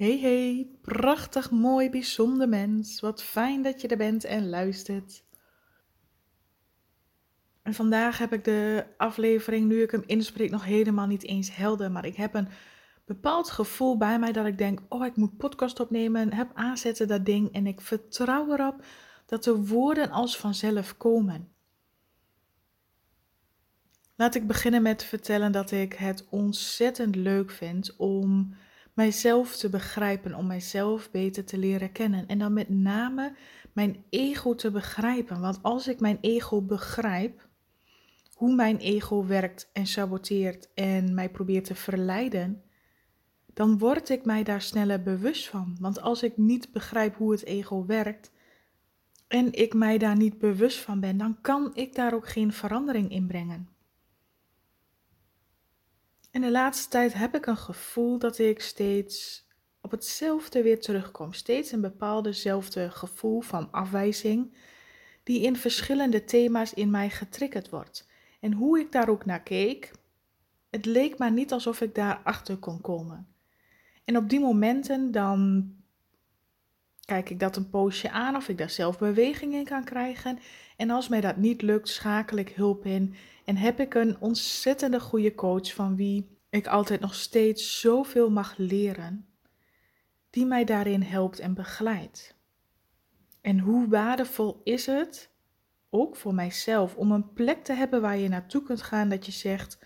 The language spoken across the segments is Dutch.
Hey hey, prachtig mooi bijzonder mens. Wat fijn dat je er bent en luistert. En vandaag heb ik de aflevering, nu ik hem inspreek, nog helemaal niet eens helder. Maar ik heb een bepaald gevoel bij mij dat ik denk, oh ik moet podcast opnemen, heb aanzetten dat ding. En ik vertrouw erop dat de woorden als vanzelf komen. Laat ik beginnen met vertellen dat ik het ontzettend leuk vind om mijzelf te begrijpen, om mijzelf beter te leren kennen. En dan met name mijn ego te begrijpen. Want als ik mijn ego begrijp, hoe mijn ego werkt en saboteert en mij probeert te verleiden, dan word ik mij daar sneller bewust van. Want als ik niet begrijp hoe het ego werkt en ik mij daar niet bewust van ben, dan kan ik daar ook geen verandering in brengen. En de laatste tijd heb ik een gevoel dat ik steeds op hetzelfde weer terugkom. Steeds een bepaaldezelfde gevoel van afwijzing, die in verschillende thema's in mij getriggerd wordt. En hoe ik daar ook naar keek, het leek maar niet alsof ik daar achter kon komen. En op die momenten dan kijk ik dat een poosje aan of ik daar zelf beweging in kan krijgen. En als mij dat niet lukt, schakel ik hulp in en heb ik een ontzettende goede coach van wie ik altijd nog steeds zoveel mag leren, die mij daarin helpt en begeleidt. En hoe waardevol is het, ook voor mijzelf, om een plek te hebben waar je naartoe kunt gaan dat je zegt,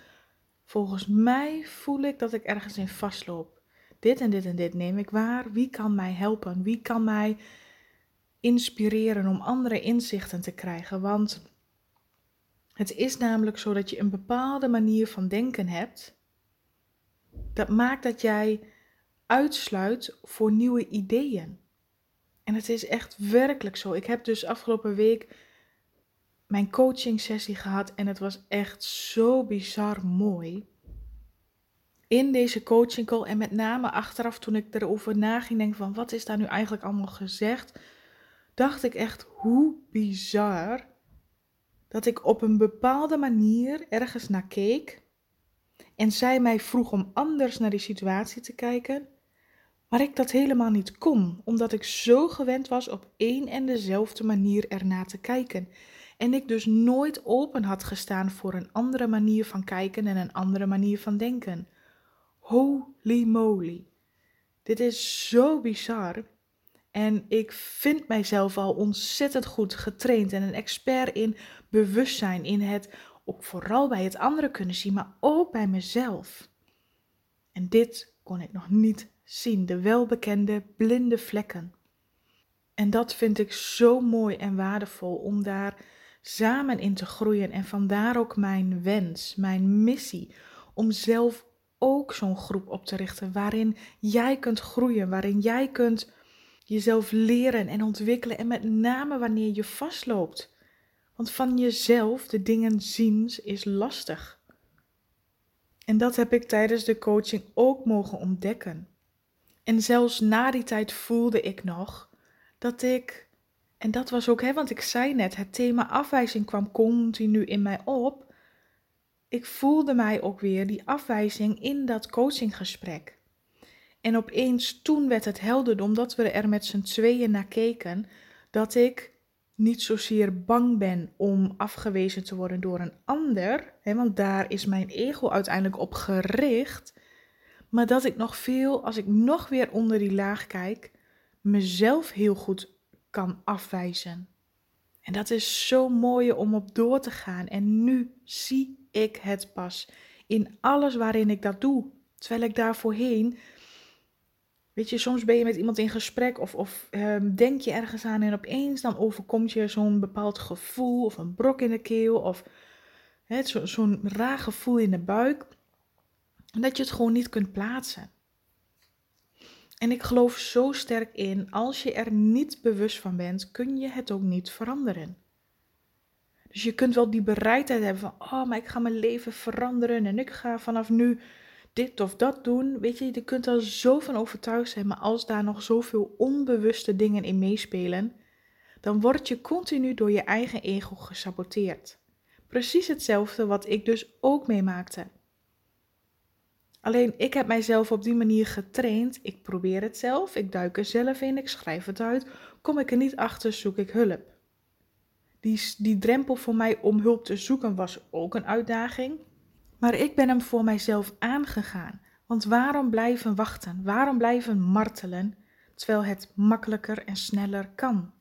volgens mij voel ik dat ik ergens in vastloop. Dit en dit en dit neem ik waar. Wie kan mij helpen? Wie kan mij inspireren om andere inzichten te krijgen? Want het is namelijk zo dat je een bepaalde manier van denken hebt. Dat maakt dat jij uitsluit voor nieuwe ideeën. En het is echt werkelijk zo. Ik heb dus afgelopen week mijn coaching sessie gehad en het was echt zo bizar mooi. In deze coaching call en met name achteraf toen ik erover naging denk van wat is daar nu eigenlijk allemaal gezegd, dacht ik echt hoe bizar dat ik op een bepaalde manier ergens naar keek en zij mij vroeg om anders naar die situatie te kijken, maar ik dat helemaal niet kon, omdat ik zo gewend was op één en dezelfde manier ernaar te kijken. En ik dus nooit open had gestaan voor een andere manier van kijken en een andere manier van denken. Holy moly. Dit is zo bizar. En ik vind mijzelf al ontzettend goed getraind en een expert in bewustzijn, in het ook vooral bij het andere kunnen zien, maar ook bij mezelf. En dit kon ik nog niet zien, de welbekende blinde vlekken. En dat vind ik zo mooi en waardevol om daar samen in te groeien. En vandaar ook mijn wens, mijn missie, om zelf ook zo'n groep op te richten waarin jij kunt groeien, waarin jij kunt jezelf leren en ontwikkelen en met name wanneer je vastloopt. Want van jezelf de dingen zien is lastig. En dat heb ik tijdens de coaching ook mogen ontdekken. En zelfs na die tijd voelde ik nog dat ik, en dat was ook, hè, want ik zei net, het thema afwijzing kwam continu in mij op. Ik voelde mij ook weer die afwijzing in dat coachinggesprek. En opeens toen werd het helder, omdat we er met z'n tweeën naar keken, dat ik niet zozeer bang ben om afgewezen te worden door een ander, hè, want daar is mijn ego uiteindelijk op gericht, maar dat ik nog veel, als ik nog weer onder die laag kijk, mezelf heel goed kan afwijzen. En dat is zo mooi om op door te gaan. En nu zie ik het pas in alles waarin ik dat doe. Terwijl ik daar voorheen Weet je, soms ben je met iemand in gesprek of, of ehm, denk je ergens aan en opeens dan overkomt je zo'n bepaald gevoel of een brok in de keel of zo'n zo raar gevoel in de buik. Dat je het gewoon niet kunt plaatsen. En ik geloof zo sterk in, als je er niet bewust van bent, kun je het ook niet veranderen. Dus je kunt wel die bereidheid hebben van, oh, maar ik ga mijn leven veranderen en ik ga vanaf nu dit of dat doen. Weet je, je kunt er zo van overtuigd zijn, maar als daar nog zoveel onbewuste dingen in meespelen, dan word je continu door je eigen ego gesaboteerd. Precies hetzelfde wat ik dus ook meemaakte. Alleen ik heb mijzelf op die manier getraind. Ik probeer het zelf, ik duik er zelf in, ik schrijf het uit. Kom ik er niet achter, zoek ik hulp. Die, die drempel voor mij om hulp te zoeken was ook een uitdaging. Maar ik ben hem voor mijzelf aangegaan. Want waarom blijven wachten? Waarom blijven martelen terwijl het makkelijker en sneller kan?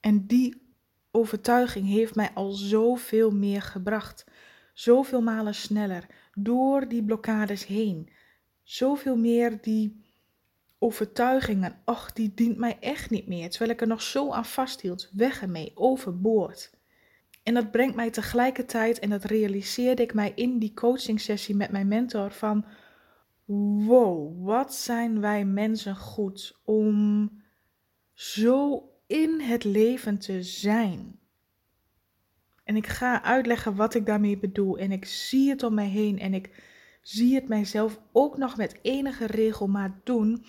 En die overtuiging heeft mij al zoveel meer gebracht. Zoveel malen sneller door die blokkades heen. Zoveel meer die overtuigingen. Ach, die dient mij echt niet meer. Terwijl ik er nog zo aan vasthield. Weg ermee, overboord. En dat brengt mij tegelijkertijd, en dat realiseerde ik mij in die coaching sessie met mijn mentor, van wow, wat zijn wij mensen goed om zo in het leven te zijn. En ik ga uitleggen wat ik daarmee bedoel. En ik zie het om mij heen en ik zie het mijzelf ook nog met enige regelmaat doen.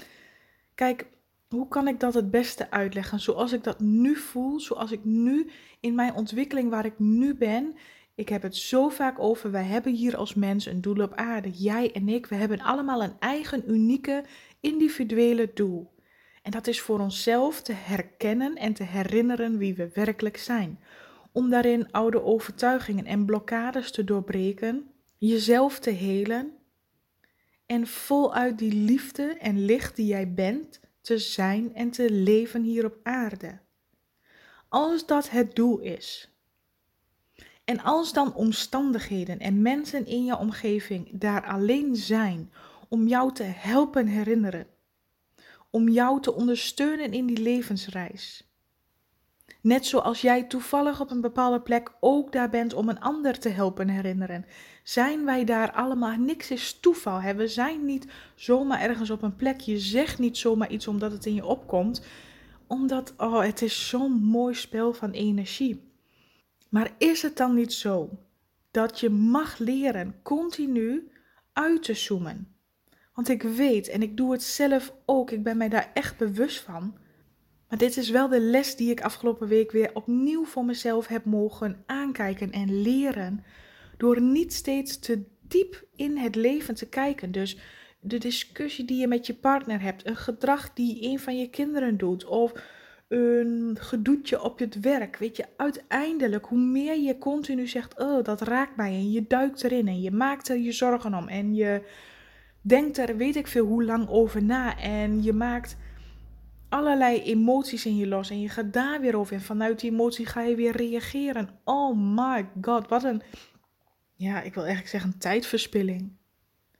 Kijk, hoe kan ik dat het beste uitleggen? Zoals ik dat nu voel, zoals ik nu in mijn ontwikkeling waar ik nu ben. Ik heb het zo vaak over, wij hebben hier als mens een doel op aarde. Jij en ik, we hebben allemaal een eigen unieke individuele doel. En dat is voor onszelf te herkennen en te herinneren wie we werkelijk zijn. Om daarin oude overtuigingen en blokkades te doorbreken, jezelf te helen en voluit die liefde en licht die jij bent te zijn en te leven hier op aarde. Als dat het doel is. En als dan omstandigheden en mensen in je omgeving daar alleen zijn om jou te helpen herinneren, om jou te ondersteunen in die levensreis. Net zoals jij toevallig op een bepaalde plek ook daar bent om een ander te helpen herinneren. Zijn wij daar allemaal? Niks is toeval. Hè? We zijn niet zomaar ergens op een plek. Je zegt niet zomaar iets omdat het in je opkomt. Omdat, oh, het is zo'n mooi spel van energie. Maar is het dan niet zo dat je mag leren continu uit te zoomen? Want ik weet en ik doe het zelf ook. Ik ben mij daar echt bewust van maar dit is wel de les die ik afgelopen week weer opnieuw voor mezelf heb mogen aankijken en leren. Door niet steeds te diep in het leven te kijken. Dus de discussie die je met je partner hebt, een gedrag die een van je kinderen doet, of een gedoetje op het werk. Weet je, uiteindelijk, hoe meer je continu zegt: Oh, dat raakt mij. En je duikt erin en je maakt er je zorgen om. En je denkt er weet ik veel hoe lang over na. En je maakt allerlei emoties in je los en je gaat daar weer over en vanuit die emotie ga je weer reageren. Oh my god, wat een, ja, ik wil eigenlijk zeggen, een tijdverspilling.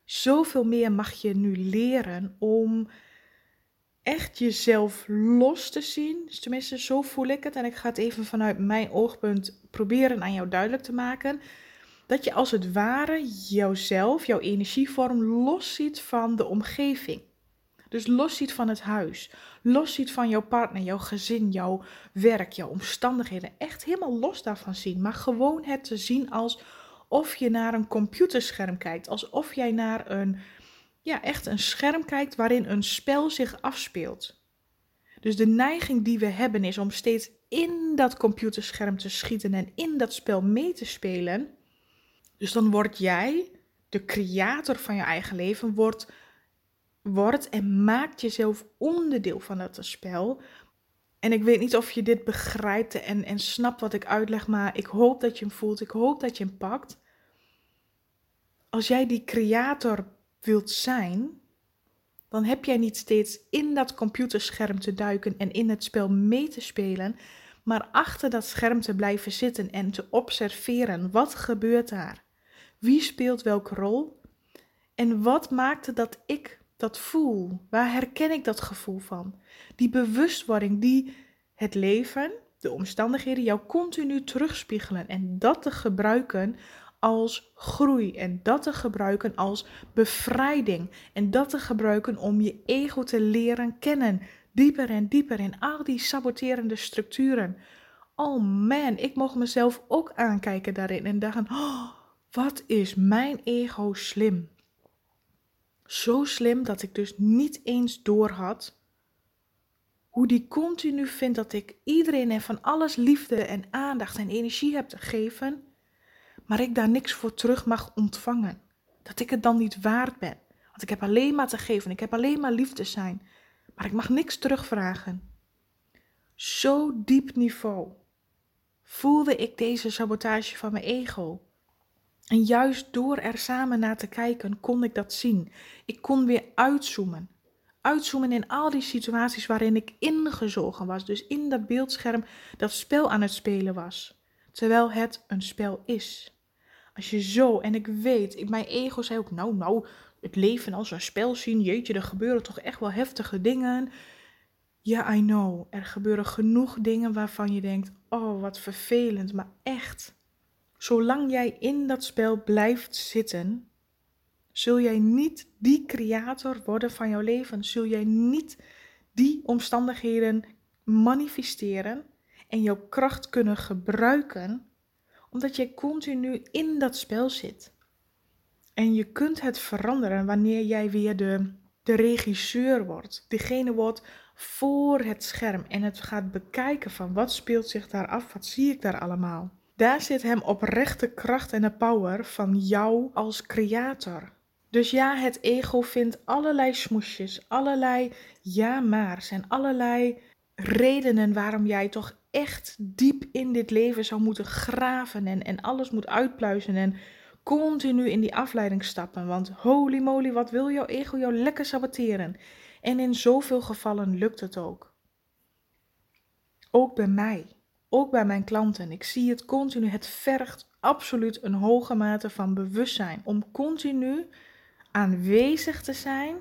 Zoveel meer mag je nu leren om echt jezelf los te zien. Dus tenminste, zo voel ik het. En ik ga het even vanuit mijn oogpunt proberen aan jou duidelijk te maken. Dat je als het ware jouzelf, jouw energievorm, los ziet van de omgeving. Dus los ziet van het huis. Los ziet van jouw partner, jouw gezin, jouw werk, jouw omstandigheden. Echt helemaal los daarvan zien. Maar gewoon het te zien alsof je naar een computerscherm kijkt. Alsof jij naar een, ja, echt een scherm kijkt waarin een spel zich afspeelt. Dus de neiging die we hebben is om steeds in dat computerscherm te schieten en in dat spel mee te spelen. Dus dan word jij, de creator van je eigen leven, wordt wordt en maakt jezelf onderdeel van het spel. En ik weet niet of je dit begrijpt en, en snapt wat ik uitleg, maar ik hoop dat je hem voelt. Ik hoop dat je hem pakt. Als jij die creator wilt zijn, dan heb jij niet steeds in dat computerscherm te duiken en in het spel mee te spelen, maar achter dat scherm te blijven zitten en te observeren. Wat gebeurt daar? Wie speelt welke rol? En wat maakte dat ik dat voel? Waar herken ik dat gevoel van? Die bewustwording die het leven, de omstandigheden jou continu terugspiegelen en dat te gebruiken als groei en dat te gebruiken als bevrijding en dat te gebruiken om je ego te leren kennen, dieper en dieper in al die saboterende structuren. Oh man, ik mocht mezelf ook aankijken daarin en dachten, oh, wat is mijn ego slim? Zo slim dat ik dus niet eens doorhad hoe die continu vindt dat ik iedereen en van alles liefde en aandacht en energie heb te geven, maar ik daar niks voor terug mag ontvangen. Dat ik het dan niet waard ben. Want ik heb alleen maar te geven. Ik heb alleen maar lief te zijn. Maar ik mag niks terugvragen. Zo diep niveau voelde ik deze sabotage van mijn ego. En juist door er samen naar te kijken, kon ik dat zien. Ik kon weer uitzoomen. Uitzoomen in al die situaties waarin ik ingezogen was. Dus in dat beeldscherm dat spel aan het spelen was. Terwijl het een spel is. Als je zo, en ik weet, mijn ego zei ook, nou, nou, het leven als een spel zien. Jeetje, er gebeuren toch echt wel heftige dingen. Ja, I know. Er gebeuren genoeg dingen waarvan je denkt: oh, wat vervelend. Maar echt, zolang jij in dat spel blijft zitten, zul jij niet die creator worden van jouw leven. Zul jij niet die omstandigheden manifesteren en jouw kracht kunnen gebruiken, omdat je continu in dat spel zit. En je kunt het veranderen wanneer jij weer de, de regisseur wordt. Degene wordt voor het scherm en het gaat bekijken van wat speelt zich daar af, wat zie ik daar allemaal. Daar zit hem oprechte kracht en de power van jou als creator. Dus ja, het ego vindt allerlei smoesjes, allerlei ja-maars en allerlei redenen waarom jij toch echt diep in dit leven zou moeten graven en, en alles moet uitpluizen en continu in die afleiding stappen. Want holy moly, wat wil jouw ego jou lekker saboteren? En in zoveel gevallen lukt het ook. Ook bij mij, ook bij mijn klanten. Ik zie het continu. Het vergt absoluut een hoge mate van bewustzijn om continu aanwezig te zijn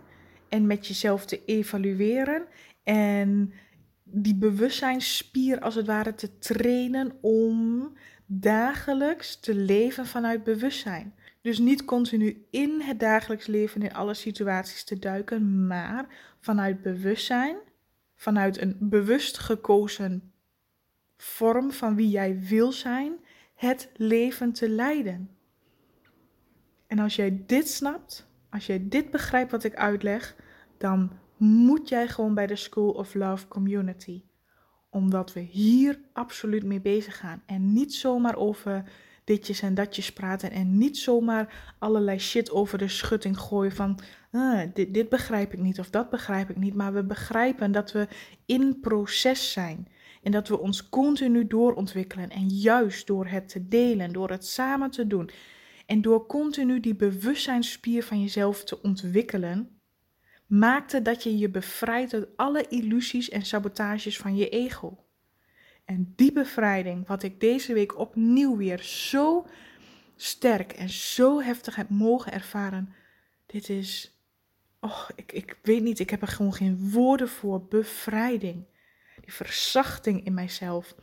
en met jezelf te evalueren en die bewustzijnsspier als het ware te trainen om dagelijks te leven vanuit bewustzijn. Dus niet continu in het dagelijks leven in alle situaties te duiken, maar vanuit bewustzijn, vanuit een bewust gekozen vorm van wie jij wil zijn, het leven te leiden. En als jij dit snapt, als jij dit begrijpt wat ik uitleg, dan moet jij gewoon bij de School of Love Community. Omdat we hier absoluut mee bezig gaan. En niet zomaar over ditjes en datjes praten. En niet zomaar allerlei shit over de schutting gooien van ah, dit, dit begrijp ik niet of dat begrijp ik niet. Maar we begrijpen dat we in proces zijn. En dat we ons continu doorontwikkelen. En juist door het te delen, door het samen te doen. En door continu die bewustzijnsspier van jezelf te ontwikkelen, maakte dat je je bevrijdt uit alle illusies en sabotages van je ego. En die bevrijding, wat ik deze week opnieuw weer zo sterk en zo heftig heb mogen ervaren, dit is, oh, ik, ik weet niet, ik heb er gewoon geen woorden voor. Bevrijding, die verzachting in mijzelf.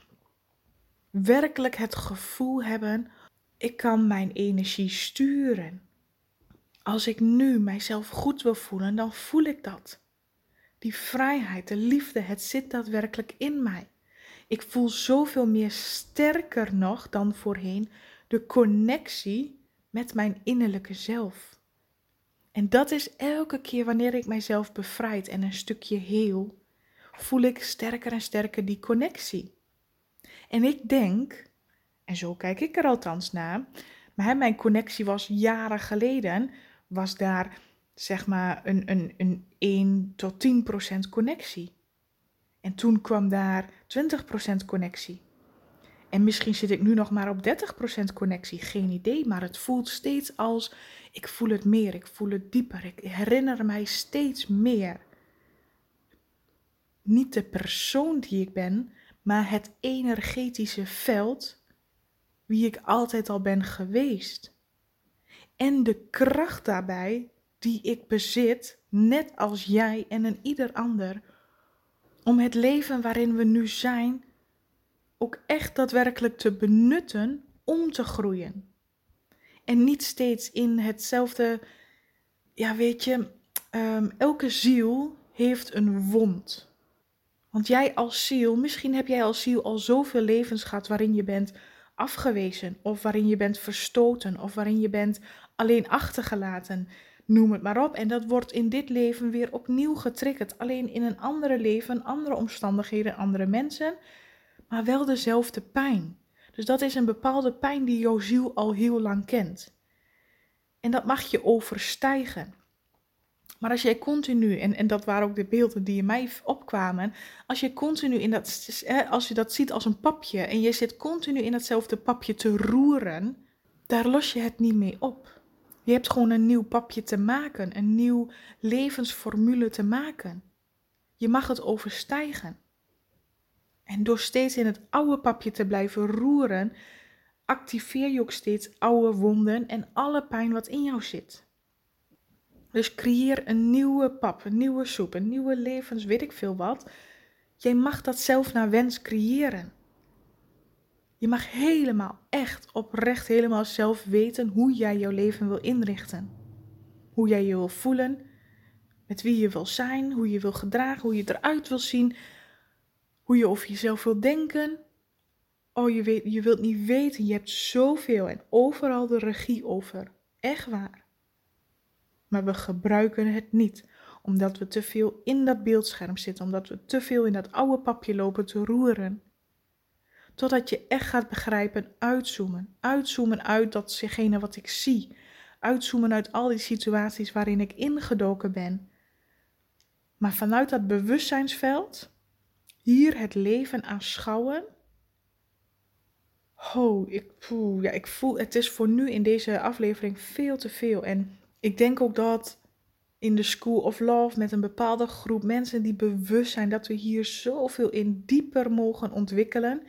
Werkelijk het gevoel hebben, ik kan mijn energie sturen. Als ik nu mijzelf goed wil voelen, dan voel ik dat. Die vrijheid, de liefde, het zit daadwerkelijk in mij. Ik voel zoveel meer sterker nog dan voorheen de connectie met mijn innerlijke zelf. En dat is elke keer wanneer ik mijzelf bevrijd en een stukje heel, voel ik sterker en sterker die connectie. En ik denk, en zo kijk ik er althans naar, maar mijn connectie was jaren geleden, was daar zeg maar een, een, een 1 tot 10 procent connectie. En toen kwam daar 20% connectie. En misschien zit ik nu nog maar op 30% connectie, geen idee, maar het voelt steeds als ik voel het meer, ik voel het dieper, ik herinner mij steeds meer. Niet de persoon die ik ben, maar het energetische veld wie ik altijd al ben geweest. En de kracht daarbij die ik bezit, net als jij en een ieder ander, om het leven waarin we nu zijn ook echt daadwerkelijk te benutten om te groeien. En niet steeds in hetzelfde, ja weet je, um, elke ziel heeft een wond. Want jij als ziel, misschien heb jij als ziel al zoveel levens gehad waarin je bent afgewezen, of waarin je bent verstoten, of waarin je bent alleen achtergelaten noem het maar op. En dat wordt in dit leven weer opnieuw getriggerd. Alleen in een andere leven, andere omstandigheden, andere mensen, maar wel dezelfde pijn. Dus dat is een bepaalde pijn die jouw ziel al heel lang kent. En dat mag je overstijgen. Maar als jij continu, en, en dat waren ook de beelden die in mij opkwamen, als je continu in dat, als je dat ziet als een papje en je zit continu in datzelfde papje te roeren, daar los je het niet mee op. Je hebt gewoon een nieuw papje te maken, een nieuw levensformule te maken. Je mag het overstijgen. En door steeds in het oude papje te blijven roeren, activeer je ook steeds oude wonden en alle pijn wat in jou zit. Dus creëer een nieuwe pap, een nieuwe soep, een nieuwe levens, weet ik veel wat. Jij mag dat zelf naar wens creëren. Je mag helemaal, echt oprecht helemaal zelf weten hoe jij jouw leven wil inrichten. Hoe jij je wil voelen, met wie je wil zijn, hoe je wil gedragen, hoe je eruit wil zien, hoe je over jezelf wil denken. Oh, je, weet, je wilt niet weten, je hebt zoveel en overal de regie over. Echt waar. Maar we gebruiken het niet, omdat we te veel in dat beeldscherm zitten, omdat we te veel in dat oude papje lopen te roeren. Totdat je echt gaat begrijpen, uitzoomen. Uitzoomen uit datgene wat ik zie. Uitzoomen uit al die situaties waarin ik ingedoken ben. Maar vanuit dat bewustzijnsveld, hier het leven aanschouwen. Oh, ik, ja, ik voel, het is voor nu in deze aflevering veel te veel. En ik denk ook dat in de School of Love met een bepaalde groep mensen die bewust zijn dat we hier zoveel in dieper mogen ontwikkelen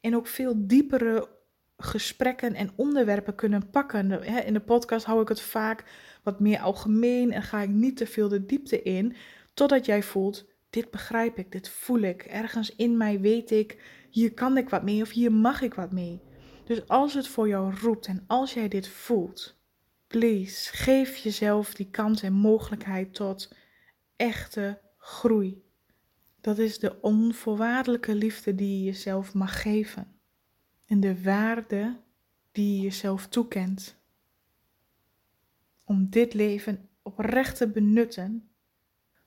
en ook veel diepere gesprekken en onderwerpen kunnen pakken. In de podcast hou ik het vaak wat meer algemeen en ga ik niet te veel de diepte in, totdat jij voelt, dit begrijp ik, dit voel ik, ergens in mij weet ik, hier kan ik wat mee of hier mag ik wat mee. Dus als het voor jou roept en als jij dit voelt, please, geef jezelf die kans en mogelijkheid tot echte groei. Dat is de onvoorwaardelijke liefde die je jezelf mag geven. En de waarde die je jezelf toekent. Om dit leven oprecht te benutten.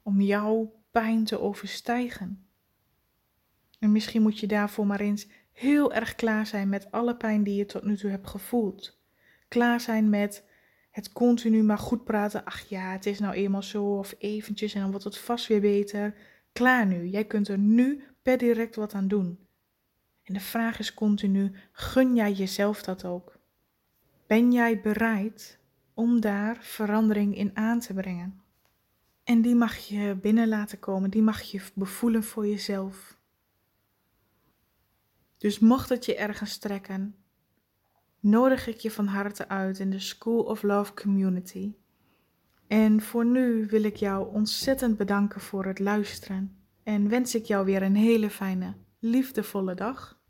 Om jouw pijn te overstijgen. En misschien moet je daarvoor maar eens heel erg klaar zijn met alle pijn die je tot nu toe hebt gevoeld. Klaar zijn met het continu maar goed praten. Ach ja, het is nou eenmaal zo. Of eventjes en dan wordt het vast weer beter. Klaar nu. Jij kunt er nu per direct wat aan doen. En de vraag is continu: gun jij jezelf dat ook? Ben jij bereid om daar verandering in aan te brengen? En die mag je binnen laten komen, die mag je bevoelen voor jezelf. Dus mocht het je ergens trekken, nodig ik je van harte uit in de School of Love Community. En voor nu wil ik jou ontzettend bedanken voor het luisteren en wens ik jou weer een hele fijne, liefdevolle dag.